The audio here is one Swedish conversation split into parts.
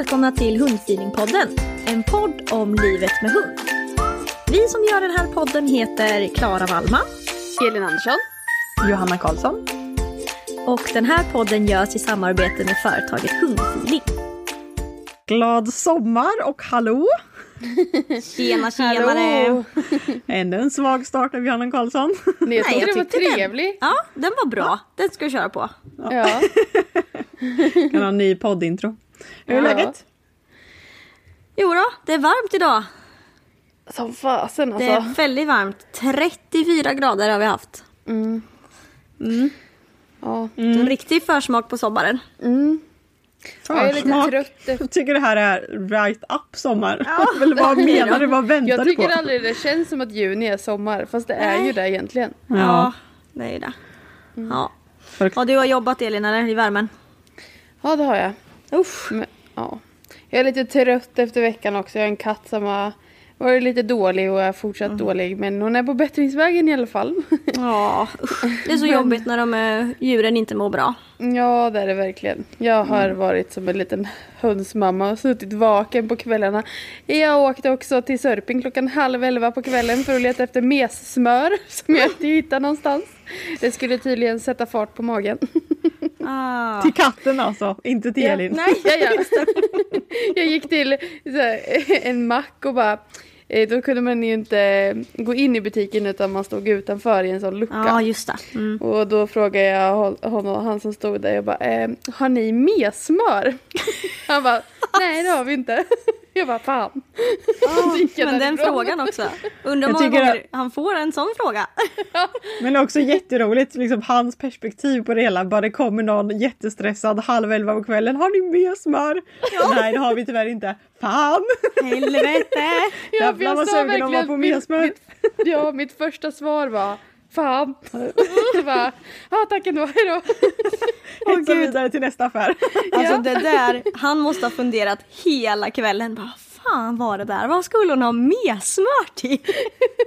Välkomna till Hundfeelingpodden, en podd om livet med hund. Vi som gör den här podden heter Klara Wallman Elin Andersson. Johanna Karlsson. och den här podden görs i samarbete med företaget Hundfeeling. Glad sommar och hallå! Tjena tjenare! Ännu en svag start av Johanna Karlsson. Nej, jag tyckte jag det var tyckte den- trevlig. Ja, den var bra. Den ska vi köra på. Ja. Kan ha en ny poddintro. Hur är Ja. läget? Jo då, det är varmt idag. Som fasen Det alltså. är väldigt varmt. 34 grader har vi haft. Ja. En riktig försmak på sommaren. Jag är lite Försmak. trött. Jag tycker det här är right up sommar. Eller vad menar du? Vad väntar Jag du på? tycker aldrig det känns som att juni är sommar. Fast det är ju det egentligen. Ja, det är ju det. Ja. För- Och du har jobbat Elin eller, i värmen? Ja det har jag. Uff. Men, ja. Jag är lite trött efter veckan också. Jag har en katt som har varit lite dålig och är fortsatt dålig. Men hon är på bättringsvägen i alla fall. Ja, usch. det är så jobbigt när de, djuren inte mår bra. Ja, det är det verkligen. Jag har varit som en liten hönsmamma och suttit vaken på kvällarna. Jag åkte också till Sörping klockan halv elva på kvällen för att leta efter messmör som jag inte hittade någonstans. Det skulle tydligen sätta fart på magen. Ah. Till katten alltså, inte till Elin. Nej, ja, ja. Jag gick till här, en mack och bara eh, då kunde man ju inte gå in i butiken utan man stod utanför i en sån lucka. Ja, just det. Mm. Och då frågade jag hon- honom, han som stod där, jag bara, eh, har ni messmör? Han bara, nej det har vi inte. Jag bara, fan. Jag Men den frågan också. Undrar hur många gånger att- han får en sån fråga. Men också jätteroligt, liksom hans perspektiv på det hela. Bara det kommer någon jättestressad halv elva på kvällen. Har ni mer smör? Nej det har vi tyvärr inte. Fan! Helvete! Ja, Jävlar jag vad sugen de var på mer smör. mitt- Ja, mitt första svar var, fan. Så bara, ja tack ändå, hejdå. Hetsa vidare till nästa affär. Alltså det där, han måste ha funderat hela kvällen. Bara, fan var det där? Vad skulle hon ha messmör till?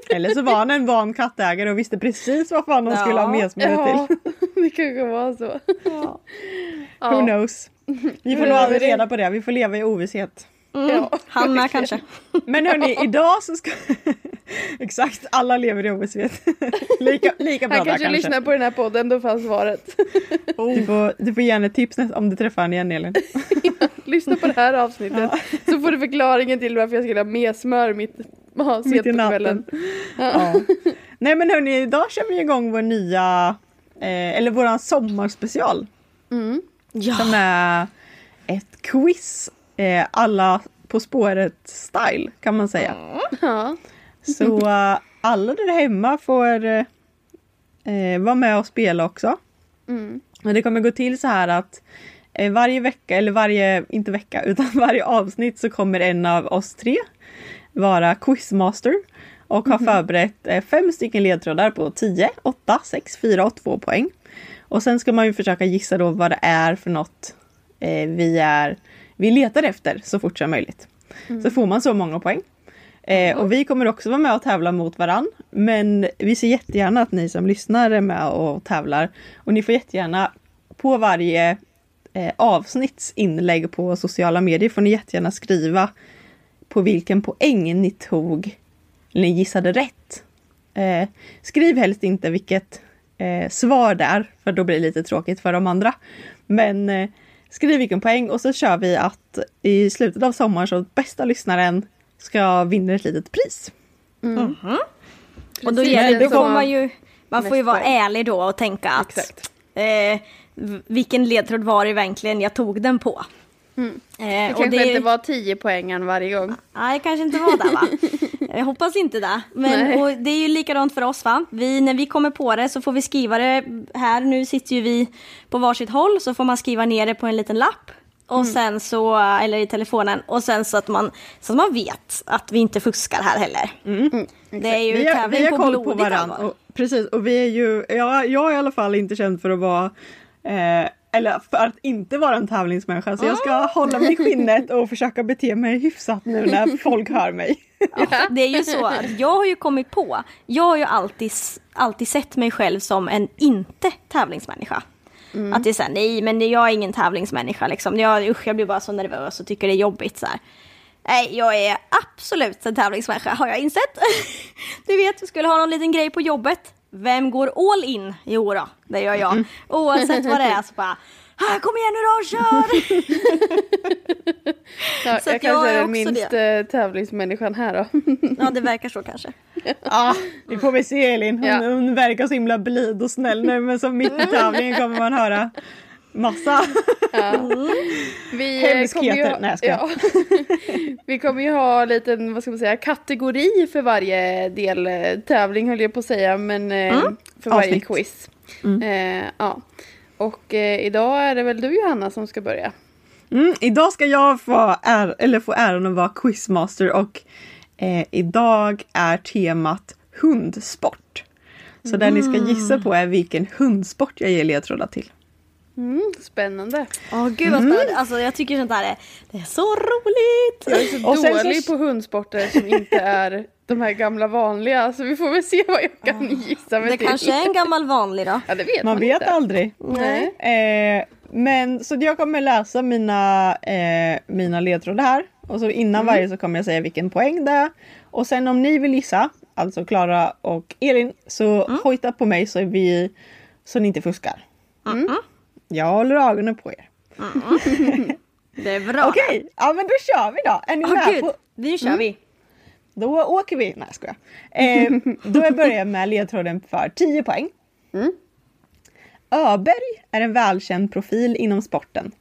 Eller så var han en van kattägare och visste precis vad fan de skulle ha mer smör Ja, till. det kanske var så. Who Ja, knows? Vi får nog aldrig reda på det, vi får leva i ovisshet. Ja. Han med kanske. Men hörni, idag så ska... Exakt, alla lever i ovisshet. lika, lika bra Han där kanske kanske. lyssnar på den här podden, då fanns svaret. Du, får, du får gärna tips om du träffar honom igen Elin. Lyssna på det här avsnittet. Så får du förklaringen till varför jag skulle ha mer smör mitt, Mitt i natten. Ja. Nej men hörni, idag kör vi igång vår nya, eh, eller våran sommarspecial. Ja. Som är ett quiz, eh, alla På spåret-style kan man säga. Ja. Så eh, alla där hemma får eh, vara med och spela också. Mm. Men det kommer gå till så här att eh, varje vecka, eller varje, inte vecka, utan varje avsnitt så kommer en av oss tre vara quizmaster och ha förberett eh, fem stycken ledtrådar på 10, 8, 6, 4 och 2 poäng. Och sen ska man ju försöka gissa då vad det är för något eh, vi, är, vi letar efter så fort som möjligt. Så får man så många poäng. Eh, och vi kommer också vara med och tävla mot varann. Men vi ser jättegärna att ni som lyssnar är med och tävlar. Och ni får jättegärna på varje eh, avsnitts inlägg på sociala medier får ni jättegärna skriva på vilken poäng ni tog, eller ni gissade rätt. Eh, skriv helst inte vilket eh, svar det är, för då blir det lite tråkigt för de andra. Men eh, skriv vilken poäng och så kör vi att i slutet av sommaren så bästa lyssnaren ska vinna ett litet pris. Och då, gäller, som får man ju, man får ju vara ärlig då och tänka att Exakt. eh, vilken ledtråd var det egentligen jag tog den på? Eh, Det och kanske det, inte var 10 poängen varje gång. Nej, kanske inte var det va? Jag hoppas inte det. Men det är ju likadant för oss va? Vi, när vi kommer på det så får vi skriva det här. Nu sitter ju vi på varsitt håll så får man skriva ner det på en liten lapp. Och Mm. sen så, eller i telefonen. Och sen så att man, så att man vet att vi inte fuskar här heller. Det är ju Vi har, tävling vi har på koll på varandra. Och, precis, och vi är ju, ja, jag är i alla fall inte känd för att vara eh, eller för att inte vara en tävlingsmänniska. Så jag ska Ah. hålla mig i skinnet och försöka bete mig hyfsat nu när folk hör mig. Ja, det är ju så att jag har ju kommit på, jag har ju alltid, alltid sett mig själv som en inte tävlingsmänniska. Att det är såhär, nej men jag är ingen tävlingsmänniska liksom. Jag, usch, jag blir bara så nervös och tycker det är jobbigt så här. Nej, jag är absolut en tävlingsmänniska har jag insett. Du vet, vi skulle ha någon liten grej på jobbet. Vem går all in? Jo då, det gör jag. Oavsett vad det är så bara, "Ah, kom igen nu då, kör! Ja, Så jag att jag kanske är är den också minsta tävlingsmänniskan här då. Ja, det verkar så kanske. ah, vi får väl se Elin. Hon, Ja. hon verkar så himla blid och snäll nu men som mitt i tävlingen kommer man höra massa. Vi eh, Hemskheter. kommer ju ha, Nej, jag ja. Vi kommer ju ha en liten, vad ska man säga, kategori för varje del eh, tävling höll jag på att säga, men eh, för varje Avsnitt. quiz. Eh, ja. Och eh, idag är det väl du Johanna som ska börja. Mm, idag ska jag få, är, eller få äran att vara quizmaster och eh, idag är temat hundsport. Så det ni ska gissa på är vilken hundsport jag ger ledtrådar till. Mm, spännande. Åh gud vad spännande. Alltså jag tycker sånt här är, det är så roligt. Jag är så Och sen så- dålig på hundsporter som inte är de här gamla vanliga, så vi får väl se vad jag kan gissa mig Det till. kanske är en gammal vanlig då. Ja, det vet man, Man vet inte. aldrig. Nej. Eh, men så jag kommer läsa mina, eh, mina ledtrådar här. Och så innan varje så kommer jag säga vilken poäng det är. Och sen om ni vill gissa, alltså Klara och Elin, så hojta på mig så, är vi, så ni inte fuskar. Jag håller ögonen på er. Det är bra. Okej, ja men då kör vi då. Är ni Åh med? gud, På, nu kör vi. då åker vi. Nej jag. Eh, då börjar jag med ledtråden för 10 poäng. Öberg är en välkänd profil inom sporten.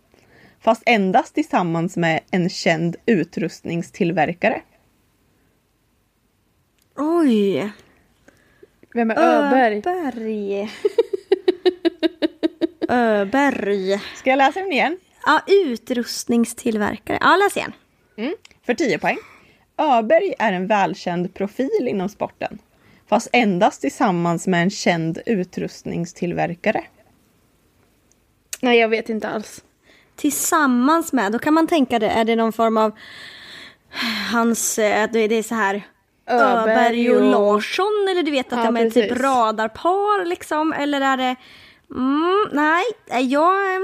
Fast endast tillsammans med en känd utrustningstillverkare. Oj. Vem är Öberg? Öberg. Öberg. Ska jag läsa den igen? Ja, utrustningstillverkare. Ja, läs igen. För 10 poäng. Öberg är en välkänd profil inom sporten. Fast endast tillsammans med en känd utrustningstillverkare. Nej, jag vet inte alls. Tillsammans med, då kan man tänka det, är det någon form av hans, eh, det är så här Öberg Öberg och Larsson eller du vet att Ja, de är typ precis. radarpar liksom eller är det mm, nej, nej, jag eh,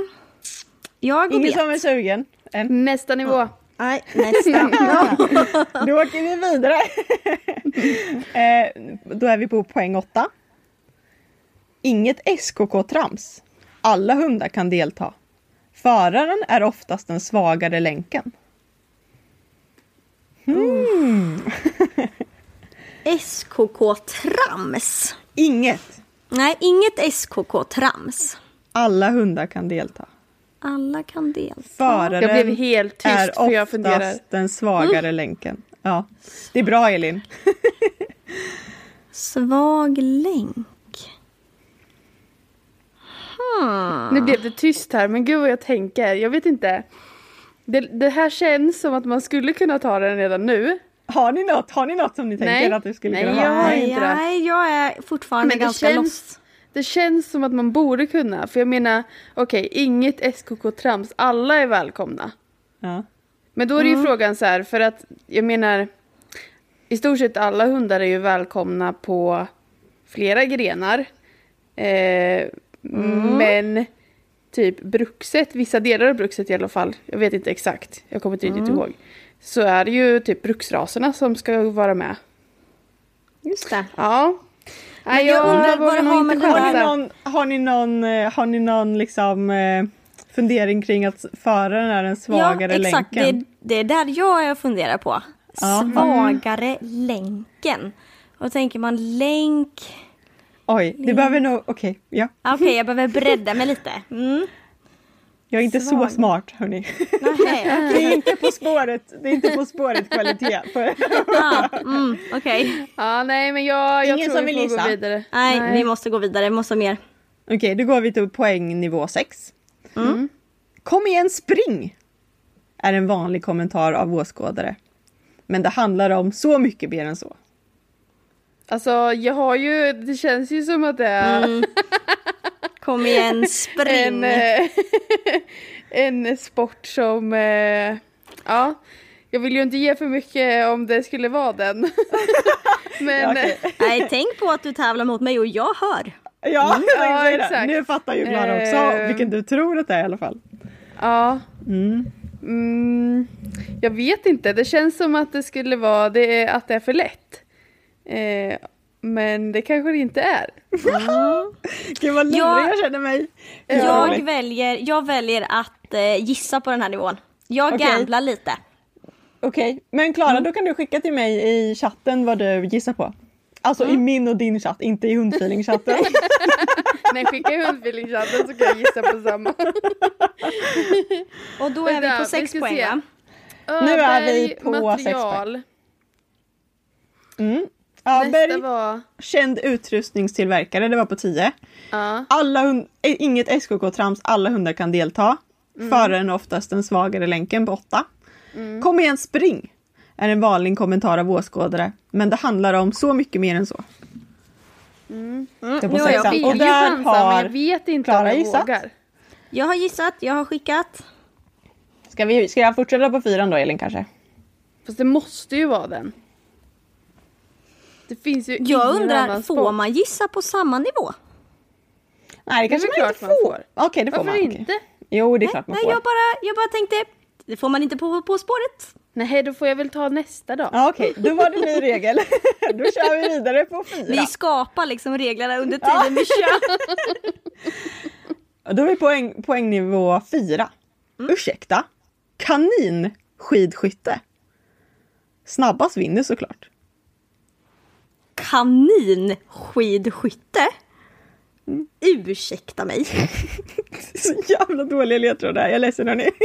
jag går Ingen bet. som är sugen? Än? Nästa nivå. Nej, nästa. Då åker vi vidare. eh, då är vi på poäng 8. Inget SKK-trams. Alla hundar kan delta. Föraren är oftast den svagare länken. SKK Trams. Inget. Nej, inget SKK Trams. Alla hundar kan delta. Alla kan delta. Föraren Jag blev helt tyst är för jag funderar. den svagare länken. Ja, det är bra Elin. Svag länk. Nu blev det tyst här, men gud vad jag tänker. Jag vet inte. Det, det här känns som att man skulle kunna ta den redan nu. Har ni något, har ni något som ni tänker Nej. att du skulle Nej, kunna jag ha? Nej, inte nej, jag är fortfarande Men ganska känns- lost. Det känns som att man borde kunna. För jag menar, okej, inget SKK-trams. Alla är välkomna. Ja. Men då är det ju frågan så här, för att jag menar, i stort sett alla hundar är ju välkomna på flera grenar. Eh, Men typ brukset, vissa delar av brukset i alla fall, jag vet inte exakt, jag kommer inte riktigt ihåg. Så är det ju typ bruksraserna som ska vara med. Just det. Ja. Nej, jag undrar vågar det nog har det Har ni någon, har ni någon, eh, har ni någon liksom eh, fundering kring att föraren är den svagare ja, exakt. länken? Det, det är där jag funderar på. Ja. Svagare länken. Och tänker man länk... Oj, det behöver nog, okej, ja. Okej, jag behöver bredda mig lite. Mm. Jag är inte Svag. så smart hörni. Nej. Det är inte På spåret, det är inte På spåret kvalitet. På, Ah, mm, okej. Ja, nej men jag, jag Ingen tror som vi vill får gå gissa? vidare. Nej, vi måste gå vidare. Vi måste mer. Okej, då går vi till poängnivå 6. Mm. Kom igen, spring! Är en vanlig kommentar av åskådare. Men det handlar om så mycket mer än så. Alltså jag har ju, det känns ju som att det är Mm. Kom igen, spring. en, eh, en sport som, eh, ja, jag vill ju inte ge för mycket om det skulle vara den. Men Ja, okej. Nej, tänk på att du tävlar mot mig och jag hör. Ja, Ja, jag säger det. exakt. nu fattar ju Klara också Eh. vilken du tror att det är i alla fall. ja, Mm. mm, jag vet inte, det känns som att det skulle vara, det är, att det är för lätt. Eh, men det kanske det inte är. Gud vad lurig Jag- jag känner mig. Jag väljer, jag väljer att eh, gissa på den här nivån. Jag Okej. gamblar lite. Okej, men Klara då kan du skicka till mig i chatten vad du gissar på. Alltså i min och din chatt, inte i hundfeelingchatten. När jag skickar hundfeelingchatten så kan jag gissa på samma. Och då är vi Vänta, på vi sex ska poäng se. va? Nu är vi på sex material. Mm. Aberg, Nästa var, känd utrustningstillverkare, det var på 10. ja. Alla hund, eh, inget SKK-trams, alla hundar kan delta. Föraren är oftast den svagare länken på 8. Kom igen, spring! Är en vanlig kommentar av åskådare. Men det handlar om så mycket mer än så. Det är på nu har jag vill Och där chansa men har... jag vet inte Klara om jag gissat. vågar. Jag har gissat, jag har skickat. Ska, vi, ska jag fortsätta på fyran då Elin kanske? Fast det måste ju vara den. Det finns ju Jag ingen undrar, får sport. man gissa på samma nivå? Nej det kanske väl man inte klart man får. Okej det får Varför man. okej. inte? Jo det är klart man Nej, får. jag bara, jag bara tänkte, det får man inte på På spåret. Nej, då får jag väl ta nästa då. Ja, Okej, då var det ny regel. då kör vi vidare på fyra. Vi skapar liksom reglerna under tiden vi kör. Då är vi poäng, poängnivå fyra. Ursäkta? Kaninskidskytte? Snabbast vinner såklart. Kaninskidskytte? Ursäkta mig. Så jävla dåliga ledtrådar. Jag är ledsen hörni.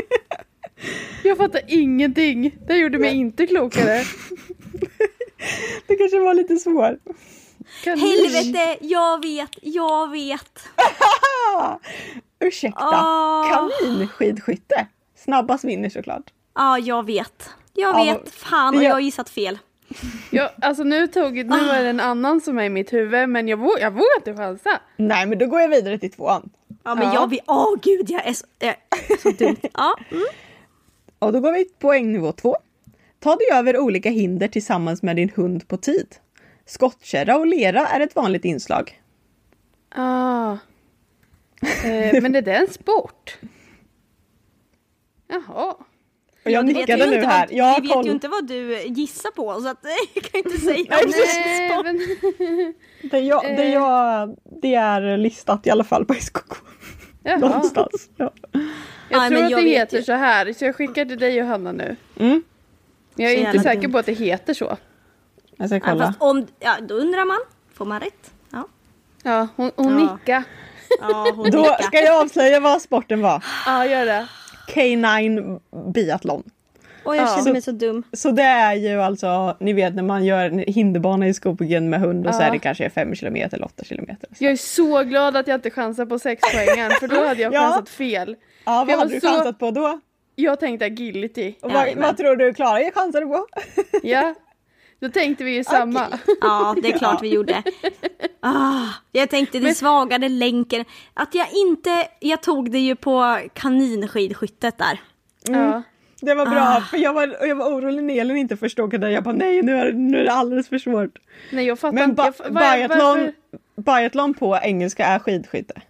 Jag fattar ingenting. Det gjorde mig inte klokare. Det kanske var lite svår. Kanin. Helvete, jag vet, jag vet. Ah, ursäkta? Ah. Kaninskidskytte? Snabbast vinner såklart. Ja, jag vet. Jag Ja, vet. Fan, det och jag har gissat fel. Jag, alltså nu, tog, nu var det en annan som är i mitt huvud men jag, jag vågar inte chansa. Nej men då går jag vidare till tvåan. Ja, men Ja. jag vet. Åh gud, jag är så, jag är så dum. Ja, mm. Och då går vi poängnivå två. Ta dig över olika hinder tillsammans med din hund på tid. Skottkärra och lera är ett vanligt inslag. Ah. Eh, men är det en sport? Jaha. Och jag vet nickade ju nu inte här. Vad, Jag vi vet ju inte vad du gissar på så att jag kan inte säga Nej, om det är Nej, sport. men... Det, jag, det, Eh. jag, det är listat i alla fall på SKK. Jaha. Någonstans. Ja. Jag Nej, tror men att jag det vet heter ju. så här, så jag skickar till dig Johanna nu. Mm. Jag är Så inte säker på att det heter så. Jag ska Ja, kolla. fast om, ja, då undrar man, får man rätt? Ja, Ja, hon, hon Ja. nickar. ja hon Då ska jag avslöja vad sporten var. Ja, gör det. K9 biathlon. Och jag Ja. kände mig så dum. Så det är ju alltså, ni vet när man gör en hinderbana i skogen med hund och så Ja. är det kanske 5 kilometer eller 8 kilometer. Så. Jag är så glad att jag inte chansade på sex poängen för då hade jag Ja. chansat fel. Ja, jag vad var hade du så- chansat på då? Jag tänkte agility. Och vad, vad tror du Klara chansade på? Ja, då tänkte vi ju samma. Ja, det är klart vi gjorde. Ah, jag tänkte det svagade länken. Att jag inte, jag tog det ju på kaninskidskyttet där. Ja. Det var bra, Ah. för jag var, jag var orolig när Elin inte förstod det. Jag bara nej nu är, det- nu är det alldeles för svårt. Nej jag fattar Men inte. Jag, var- biathlon, biathlon på engelska är skidskytte.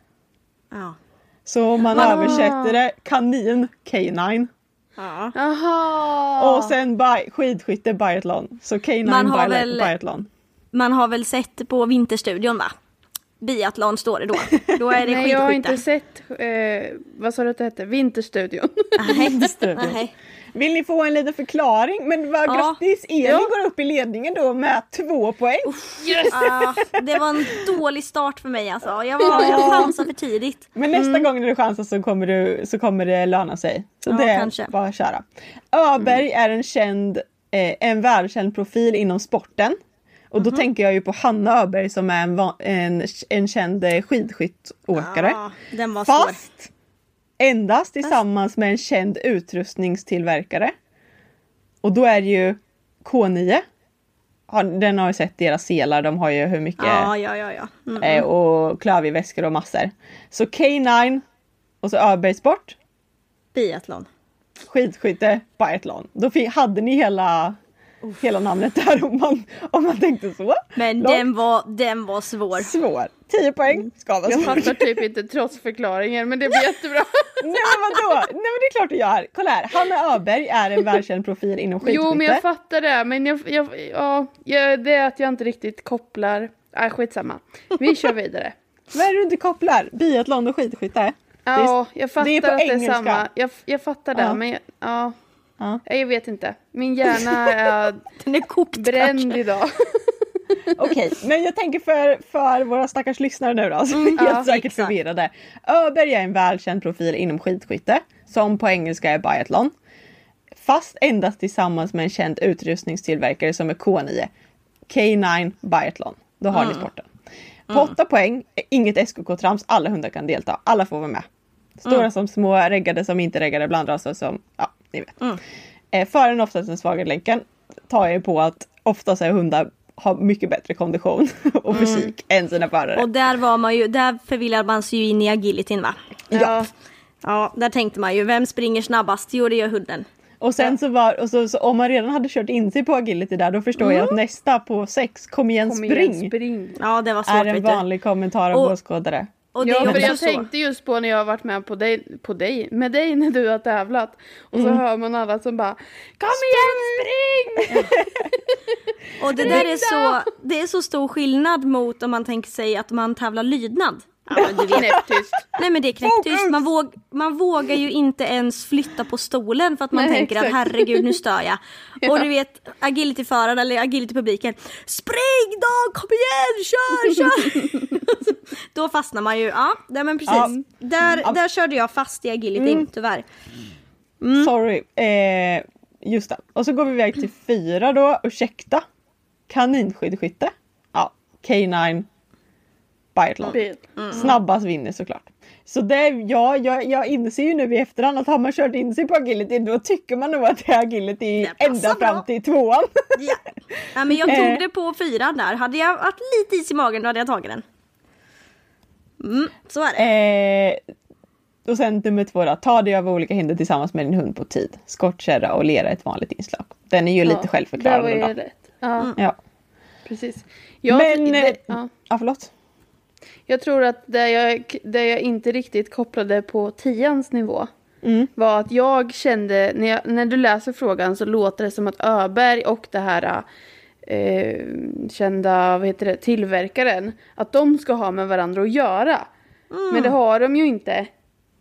Ja. Så om man Ah. översätter det kanin, K9. Ja. Och sen bi, skidskytte, biathlon. Så K9 Man har väl- biathlon. Man har väl sett på Vinterstudion va? Biathlon står det då. Då är det Nej jag har inte sett, eh, vad sa du att det hette? Vinterstudion. Nej. Vill ni få en liten förklaring? Men vad Ja. grattis! Elin Ja. går upp i ledningen då med två poäng. Ah, det var en dålig start för mig alltså. Jag, var, jag chansade för tidigt. Men nästa gång när du chansar så kommer, du, så kommer det löna sig. Så Mm. Ja, det är kanske. bara att köra. Öberg är en känd, eh, en välkänd profil inom sporten. Och då tänker jag ju på Hanna Öberg som är en, en, en känd eh, skidskyttåkare. Ja, den var svår. Endast tillsammans med en känd utrustningstillverkare. Och då är det ju K9. Har- Den har ju sett deras selar, de har ju hur mycket Ja, ja, ja. ja. Mm. eh, och klövjeväskor och massor. Så K9 och så Öberg Sport, Biathlon. skidskytte, biathlon. Då hade ni hela, hela namnet där om man, om man tänkte så. Men Långt. den var, den var svår. Svår. 10 poäng ska vara Jag fattar typ inte trots förklaringen men det blir jättebra. Nej men vadå? Nej men det är klart du gör. Kolla här, Hanna Öberg är en välkänd profil inom skidskytte. Jo men jag fattar det men jag, jag, ja, det är att jag inte riktigt kopplar. Nej skitsamma. Vi kör vidare. Vad är det du inte kopplar? Biathlon och skidskytte? Ja, jag fattar det är på att det är engelska. samma. Jag, jag fattar det Ja. men jag, ja. Ja. Jag vet inte. Min hjärna är Den är kokt bränd kanske. idag. Okej, men jag tänker för, för våra stackars lyssnare nu då, som är helt Mm, ja, säkert exakt. förvirrade. Öberg är en välkänd profil inom skidskytte, som på engelska är biathlon. Fast endast tillsammans med en känd utrustningstillverkare som är K9. K9 biathlon. Då har Mm. ni sporten. På åtta poäng, inget SKK-trams, alla hundar kan delta, alla får vara med. Stora Mm. som små, reggade som inte reggade, blandraser som, ja ni vet. Mm. Eh, föraren oftast den svagare länken tar jag på att oftast är hundar har mycket bättre kondition och fysik än sina förare. Och där var man ju, där förvillade man sig ju in i agilityn va? ja. Ja, där tänkte man ju, vem springer snabbast? Jo, det gör hunden. Och sen så var, och så, så om man redan hade kört in sig på agility där då förstår jag att nästa på sex, kom igen Kom spring, igen, spring. Ja, det var svårt är en vanlig kommentar av åskådare. Och det Ja för jag så. tänkte just på när jag har varit med på dig, på dig, med dig när du har tävlat. Och Mm. så hör man alla som bara Kom igen spring! Och det där är så, det är så stor skillnad mot om man tänker sig att man tävlar lydnad. Ja, men du vet. Nej men det är knäpptyst. Man, våg, man vågar ju inte ens flytta på stolen för att man Nej, tänker exakt. att herregud nu stör jag. Och du vet agility-föraren eller agility-publiken. Spring då, kom igen, kör, kör! då fastnar man ju. Ja, nej, men precis. Ja. Där, där körde jag fast i agility tyvärr. Mm. Sorry. Eh, just det. Och så går vi iväg till fyra då. Ursäkta. Kaninskidskytte. Ja, K9 biathlon. Bil. Snabbast vinner såklart. Så det, ja, jag, jag inser ju nu i efterhand att har man kört in sig på agility då tycker man nog att det är agility Det ända fram bra. till tvåan. Ja. ja men jag Eh. tog det på fyran där. Hade jag haft lite is i magen då hade jag tagit den. Mm, så är det. Eh, och sen nummer två då, ta dig över olika hinder tillsammans med din hund på tid. Skottkärra och lera är ett vanligt inslag. Den är ju lite Det självförklarande var ju då. lätt. Ja, Ja. precis. Jag, Men, det, eh, ja. ja förlåt. jag tror att det jag, det jag inte riktigt kopplade på tians nivå Mm. var att jag kände, när, jag, när du läser frågan så låter det som att Öberg och det här eh, kända vad heter det, tillverkaren, att de ska ha med varandra att göra. Men det har de ju inte.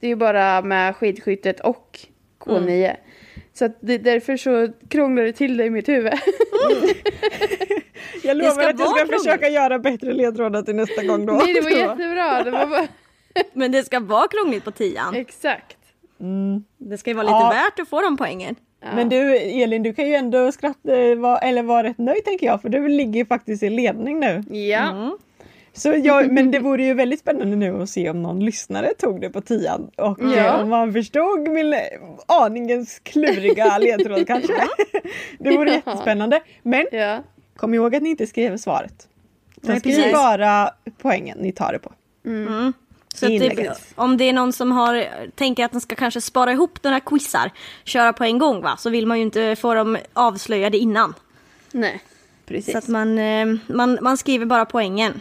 Det är ju bara med skidskyttet och K9. Så att det, därför så krånglar det till det i mitt huvud. Jag lovar ska att jag ska krångligt. försöka göra bättre ledtrådar till nästa gång då. Nej, det var jättebra. Det var bara... Men det ska vara krångligt på tian. Exakt. Det ska ju vara lite Ja. värt att få de poängen. Men du Elin, du kan ju ändå skratta eh, va- eller vara rätt nöjd tänker jag för du ligger ju faktiskt i ledning nu. Ja. Så jag, men det vore ju väldigt spännande nu att se om någon lyssnare tog det på tian och Ja. eh, om man förstod min aningens kluriga ledtråd kanske. Det vore Ja. jättespännande. Men ja. kom ihåg att ni inte skriver svaret. Nej, Sen skriv precis. bara poängen ni tar det på. Så att det, om det är någon som har, tänker att den ska kanske spara ihop några quizar, köra på en gång va, så vill man ju inte få dem avslöjade innan. Nej. Precis. Så att man, eh, man, man skriver bara poängen.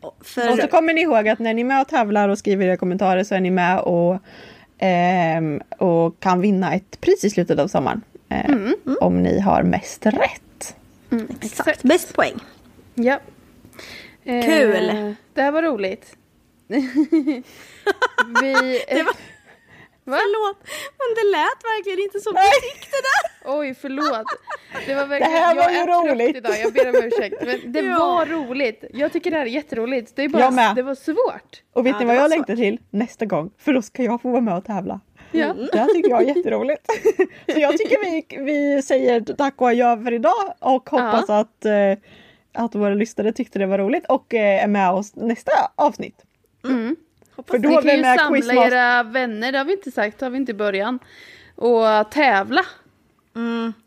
Och För, Och så kommer ni ihåg att när ni är med och tävlar och skriver era kommentarer så är ni med och, ehm, och kan vinna ett pris i slutet av sommaren. Eh, Om ni har mest rätt. exakt, bäst poäng. Ja. Eh, Kul. Det här var roligt. Vi... det var... Va? Förlåt, men det lät verkligen inte som du tyckte det. Oj, förlåt. Det var verkligen... Det här var jag ju roligt. idag, jag ber om ursäkt. Men det Ja. var roligt. Jag tycker det här är jätteroligt. Det är bara... Det var svårt. Och vet Ja, ni vad jag längtar till nästa gång? För då ska jag få vara med och tävla. Ja. Det här tycker jag är jätteroligt. Så jag tycker vi, vi säger tack och adjö för idag och hoppas att, eh, att våra lyssnare tyckte det var roligt och eh, är med oss nästa avsnitt. För då Ni kan vi ju samla Quizmaster. era vänner, det har vi inte sagt, det har vi inte i början. Och tävla.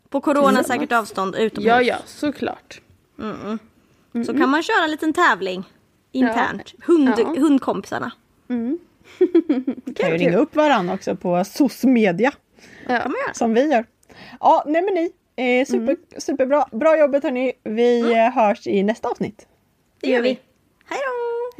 På corona säkert avstånd utomhus. Ja, ja, såklart. Så kan man köra en liten tävling internt. Hund, Ja. Hundkompisarna. kan ju ringa upp varandra också på SOS Media Ja. som vi gör. Ja, nej men ni. Eh, super, Superbra. Bra jobbat hörni. Vi eh, hörs i nästa avsnitt. Det gör vi. Hej då!